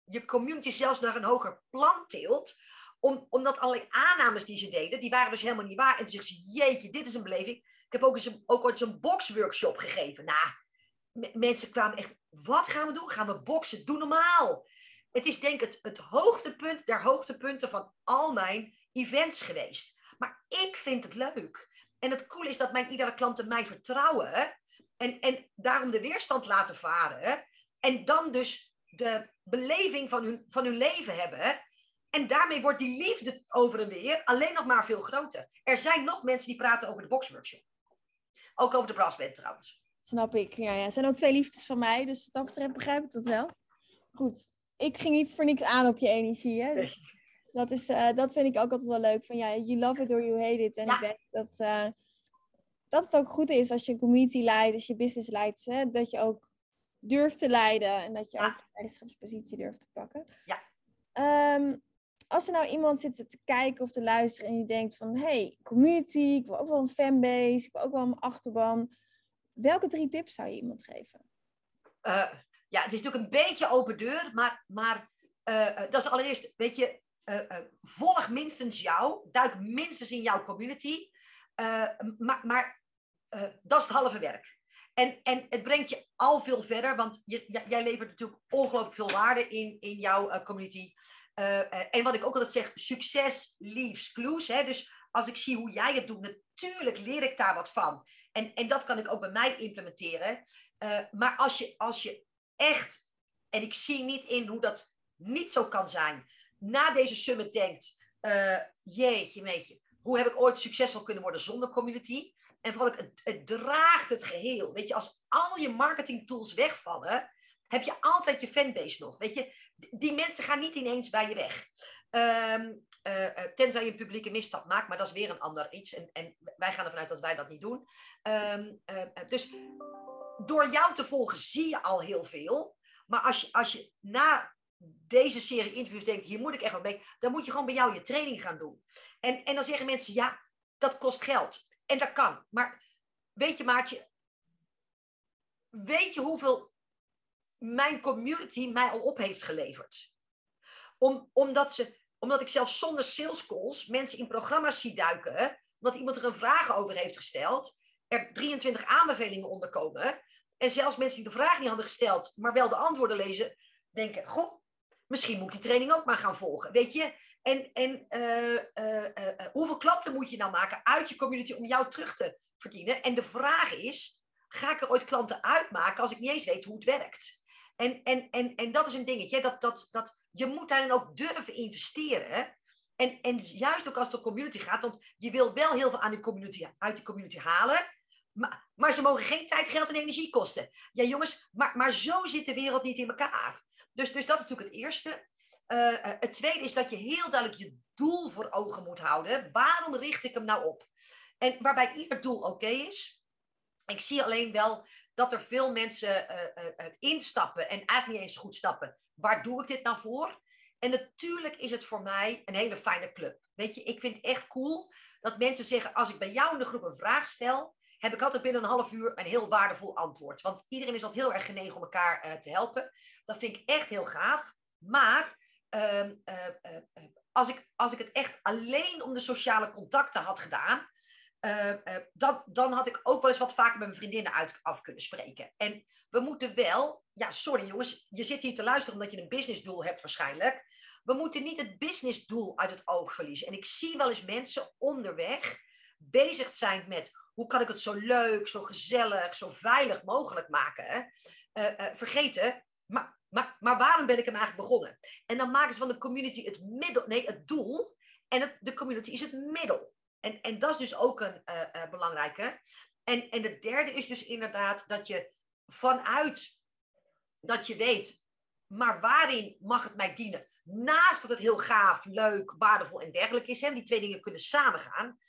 je community zelfs naar een hoger plan tilt. Om, omdat allerlei aannames die ze deden, die waren dus helemaal niet waar. En toen zegt ze, jeetje, dit is een beleving. Ik heb ook, eens een, ook ooit een boxworkshop gegeven. Nou, mensen kwamen echt, wat gaan we doen? Gaan we boksen? Doe normaal. Het is denk ik het, het hoogtepunt der hoogtepunten van al mijn events geweest. Maar ik vind het leuk. En het coole is dat mijn iedere klanten mij vertrouwen. En, en daarom de weerstand laten varen. En dan dus de beleving van hun, van hun leven hebben. En daarmee wordt die liefde over en weer alleen nog maar veel groter. Er zijn nog mensen die praten over de boxworkshop. Ook over de brassband trouwens. Snap ik. Ja, ja. Zijn ook twee liefdes van mij, dus dat betreft begrijp ik dat wel. Goed. Ik ging niet voor niks aan op je energie. Hè? Dus dat, is, uh, dat vind ik ook altijd wel leuk. Van ja, you love it or you hate it. En ik denk dat, uh, dat het ook goed is als je een community leidt, als je business leidt, hè, dat je ook durft te leiden en dat je ja. ook de leiderschapspositie durft te pakken. Ja. Um, als er nou iemand zit te kijken of te luisteren en je denkt van, hey, community, ik wil ook wel een fanbase, ik wil ook wel een achterban. Welke drie tips zou je iemand geven? Uh, ja, het is natuurlijk een beetje open deur, maar, maar uh, dat is allereerst, weet je, uh, volg minstens jou, duik minstens in jouw community. maar maar dat is het halve werk. En, en het brengt je al veel verder, want je, jij levert natuurlijk ongelooflijk veel waarde in, in jouw community. en wat ik ook altijd zeg, succes leaves clues. Hè? Dus als ik zie hoe jij het doet, natuurlijk leer ik daar wat van. En, en dat kan ik ook bij mij implementeren. maar als je, als je echt, en ik zie niet in hoe dat niet zo kan zijn, na deze summit denkt, uh, jeetje, meetje, hoe heb ik ooit succesvol kunnen worden zonder community? En vooral, het, het draagt het geheel. Weet je, als al je marketing tools wegvallen, heb je altijd je fanbase nog. Weet je, die mensen gaan niet ineens bij je weg. Um, uh, tenzij je een publieke misstap maakt, maar dat is weer een ander iets. En, en wij gaan ervan uit dat wij dat niet doen. Uh, dus door jou te volgen zie je al heel veel. Maar als je, als je na deze serie interviews denkt, hier moet ik echt wat mee, dan moet je gewoon bij jou je training gaan doen. En, en dan zeggen mensen, ja, dat kost geld. En dat kan. Maar weet je, Maartje, weet je hoeveel mijn community mij al op heeft geleverd? Om, omdat, ze, omdat ik zelfs zonder sales calls mensen in programma's zie duiken, omdat iemand er een vraag over heeft gesteld, er 23 aanbevelingen onderkomen. En zelfs mensen die de vraag niet hadden gesteld, maar wel de antwoorden lezen, denken: Goh, misschien moet die training ook maar gaan volgen. Weet je? En, en uh, uh, uh, hoeveel klanten moet je nou maken uit je community om jou terug te verdienen? En de vraag is: ga ik er ooit klanten uitmaken als ik niet eens weet hoe het werkt? En, en, en, en dat is een dingetje. Dat, dat, dat, je moet daarin ook durven investeren. En, en juist ook als het om community gaat, want je wil wel heel veel aan de community, uit die community halen. Maar, maar ze mogen geen tijd, geld en energie kosten. Ja, jongens, maar, maar zo zit de wereld niet in elkaar. Dus, dus dat is natuurlijk het eerste. Uh, het tweede is dat je heel duidelijk je doel voor ogen moet houden. Waarom richt ik hem nou op? En waarbij ieder doel oké is. Ik zie alleen wel dat er veel mensen uh, instappen en eigenlijk niet eens goed stappen. Waar doe ik dit nou voor? En natuurlijk is het voor mij een hele fijne club. Weet je, ik vind het echt cool dat mensen zeggen: als ik bij jou in de groep een vraag stel, heb ik altijd binnen een half uur een heel waardevol antwoord. Want iedereen is altijd heel erg genegen om elkaar uh, te helpen. Dat vind ik echt heel gaaf. Maar uh, uh, als, ik, als ik het echt alleen om de sociale contacten had gedaan, dan, dan had ik ook wel eens wat vaker met mijn vriendinnen uit, af kunnen spreken. En we moeten wel, ja, sorry jongens, je zit hier te luisteren omdat je een businessdoel hebt waarschijnlijk. We moeten niet het businessdoel uit het oog verliezen. En ik zie wel eens mensen onderweg bezig zijn met hoe kan ik het zo leuk, zo gezellig, zo veilig mogelijk maken. Uh, uh, vergeten, maar maar, maar waarom ben ik hem eigenlijk begonnen? En dan maken ze van de community het middel, nee, het doel. En de community is het middel. En, en dat is dus ook een uh, belangrijke. En, en de derde is dus inderdaad dat je vanuit dat je weet, maar waarin mag het mij dienen? Naast dat het heel gaaf, leuk, waardevol en dergelijk is, hè, die twee dingen kunnen samengaan,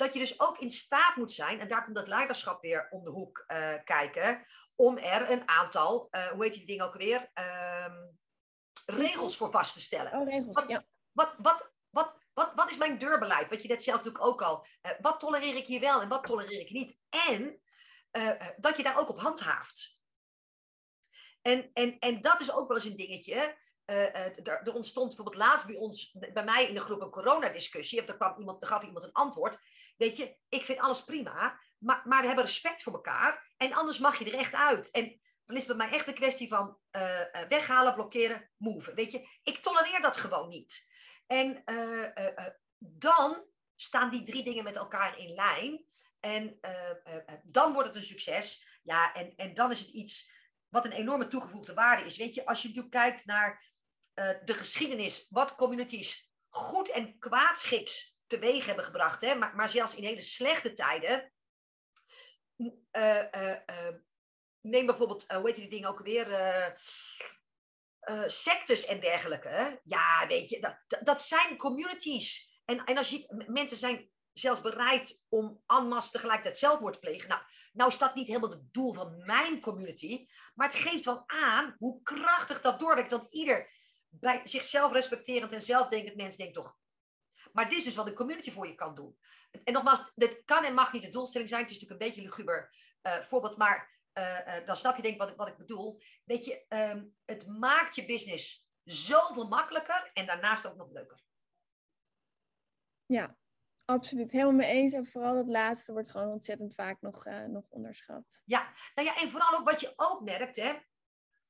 dat je dus ook in staat moet zijn, en daar komt dat leiderschap weer om de hoek uh, kijken, om er een aantal, uh, hoe heet die dingen ook weer, uh, regels voor vast te stellen. Oh, regels, wat, ja. Wat, wat, wat, wat, wat is mijn deurbeleid? Wat je net zelf natuurlijk ook al. Uh, wat tolereer ik hier wel en wat tolereer ik niet? En dat je daar ook op handhaaft. En, en, en dat is ook wel eens een dingetje. Uh, er, er, ontstond bijvoorbeeld laatst bij ons, bij mij in de groep een coronadiscussie. Er, kwam iemand, er gaf iemand een antwoord. Weet je, ik vind alles prima, maar, maar we hebben respect voor elkaar. En anders mag je er echt uit. En dan is het bij mij echt een kwestie van uh, weghalen, blokkeren, move. Weet je, ik tolereer dat gewoon niet. En dan staan die drie dingen met elkaar in lijn. En dan wordt het een succes. Ja, en, en dan is het iets wat een enorme toegevoegde waarde is. Weet je, als je natuurlijk kijkt naar de geschiedenis, wat communities goed en kwaadschiks teweeg hebben gebracht, hè, maar, maar zelfs in hele slechte tijden. Uh, uh, neem bijvoorbeeld, hoe heet die dingen ook weer? sectes en dergelijke. Ja, weet je, dat, dat zijn communities. En, en als je, mensen zijn zelfs bereid om en tegelijkertijd zelfmoord te plegen. Nou, nou is dat niet helemaal het doel van mijn community, maar het geeft wel aan hoe krachtig dat doorwerkt. Want ieder bij zichzelf respecterend en zelfdenkend mens denkt toch, maar dit is dus wat een community voor je kan doen. En nogmaals, dit kan en mag niet de doelstelling zijn. Het is natuurlijk een beetje een luguber uh, voorbeeld, maar uh, uh, dan snap je denk ik wat, wat ik bedoel. Weet je, um, het maakt je business zoveel makkelijker en daarnaast ook nog leuker. Ja, Absoluut, helemaal mee eens. En vooral dat laatste wordt gewoon ontzettend vaak nog, uh, nog onderschat. Ja, nou ja, en vooral ook wat je ook merkt, hè.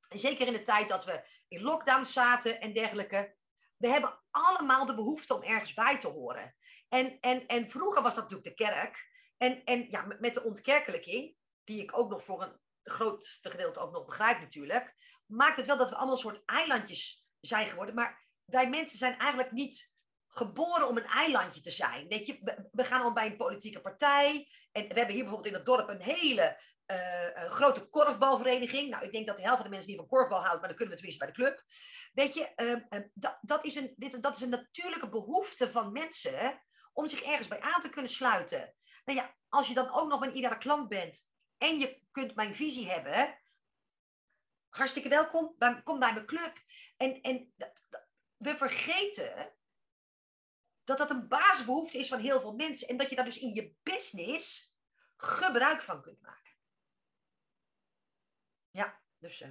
Zeker in de tijd dat we in lockdown zaten en dergelijke. We hebben allemaal de behoefte om ergens bij te horen. En, en, en vroeger was dat natuurlijk de kerk. En, en ja, met de ontkerkelijking, die ik ook nog voor een grootste gedeelte ook nog begrijp natuurlijk, maakt het wel dat we allemaal een soort eilandjes zijn geworden. Maar wij mensen zijn eigenlijk niet geboren om een eilandje te zijn. Weet je, we, gaan al bij een politieke partij. En we hebben hier bijvoorbeeld in het dorp een hele uh, grote korfbalvereniging. Nou, ik denk dat de helft van de mensen die van korfbal houdt, maar dan kunnen we tenminste bij de club. Weet je, uh, uh, dat, dat, is een, dit, dat is een natuurlijke behoefte van mensen om zich ergens bij aan te kunnen sluiten. Nou ja, als je dan ook nog mijn iedere klant bent en je kunt mijn visie hebben, hartstikke welkom, kom bij mijn club. En, en we vergeten dat dat een basisbehoefte is van heel veel mensen. En dat je daar dus in je business gebruik van kunt maken. Ja, dus. Uh...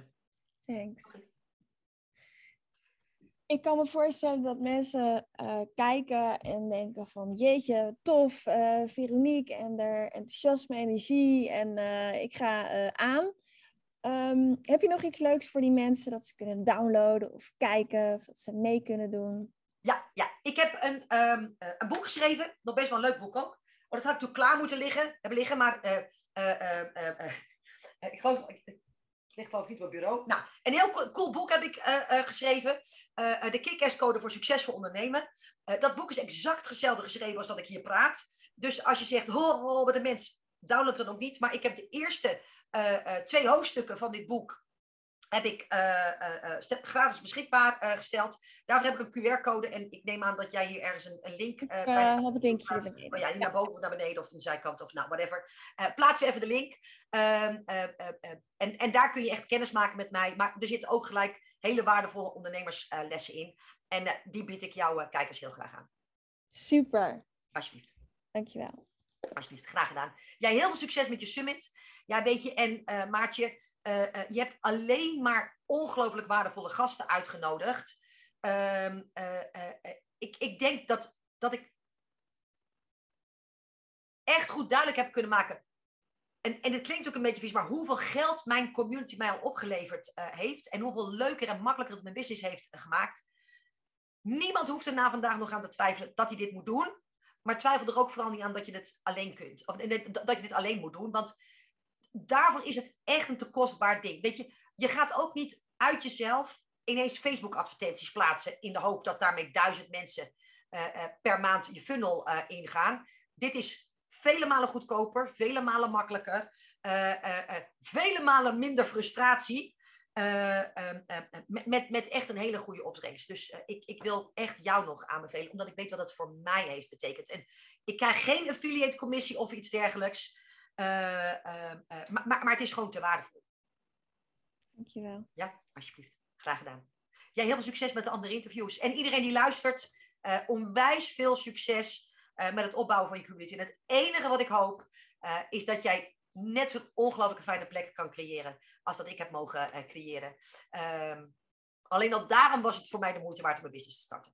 Thanks. Ik kan me voorstellen dat mensen uh, kijken en denken van jeetje, tof, uh, Veronique en er enthousiasme, energie en ik ga aan. Um, heb je nog iets leuks voor die mensen dat ze kunnen downloaden of kijken of dat ze mee kunnen doen? Ja, ja, ik heb een, um, een boek geschreven. Nog best wel een leuk boek ook. Oh, dat had ik toen klaar moeten liggen, hebben liggen maar uh, uh, ik geloof, ik, ligt geloof ik niet op het bureau. Nou, een heel cool boek heb ik geschreven. de kick code voor succesvol ondernemen. dat boek is exact hetzelfde geschreven als dat ik hier praat. Dus als je zegt, ho, ho, met de mens, download het ook niet. Maar ik heb de eerste twee hoofdstukken van dit boek heb ik uh, uh, gratis beschikbaar gesteld. Daarvoor heb ik een QR-code en ik neem aan dat jij hier ergens een, een link... Uh, bij heb een linkje Oh ja, hier naar boven of naar beneden of de zijkant of nou, whatever. plaats we even de link. Ehm, en, en daar kun je echt kennis maken met mij. Maar er zitten ook gelijk hele waardevolle ondernemerslessen in. En die bied ik jouw kijkers heel graag aan. Super. Alsjeblieft. Dankjewel. Alsjeblieft, graag gedaan. Jij heel veel succes met je summit. Ja, weet je, en Maartje... Uh, uh, je hebt alleen maar ongelooflijk waardevolle gasten uitgenodigd. Uh, ik, ik denk dat, dat ik echt goed duidelijk heb kunnen maken. En, en het klinkt ook een beetje vies, maar hoeveel geld mijn community mij al opgeleverd heeft. En hoeveel leuker en makkelijker het mijn business heeft gemaakt. Niemand hoeft er na vandaag nog aan te twijfelen dat hij dit moet doen. Maar twijfel er ook vooral niet aan dat je dit alleen kunt. Of dat je dit alleen moet doen. Want daarvoor is het echt een te kostbaar ding. Weet je, je gaat ook niet uit jezelf ineens Facebook-advertenties plaatsen in de hoop dat daarmee duizend mensen eh, eh, per maand je funnel uh, ingaan. Dit is vele malen goedkoper, vele malen makkelijker, vele malen minder frustratie. Ehm, met, met, met echt een hele goede opbrengst. Dus ik, ik wil echt jou nog aanbevelen, omdat ik weet wat het voor mij heeft betekend. En ik krijg geen affiliate commissie of iets dergelijks. Maar, maar, maar het is gewoon te waardevol. Dankjewel. Ja, alsjeblieft. Graag gedaan. Jij heel veel succes met de andere interviews. En iedereen die luistert, uh, onwijs veel succes uh, met het opbouwen van je community. En het enige wat ik hoop, uh, is dat jij net zo'n ongelooflijke fijne plek kan creëren als dat ik heb mogen creëren. Ehm, alleen al daarom was het voor mij de moeite waard om mijn business te starten.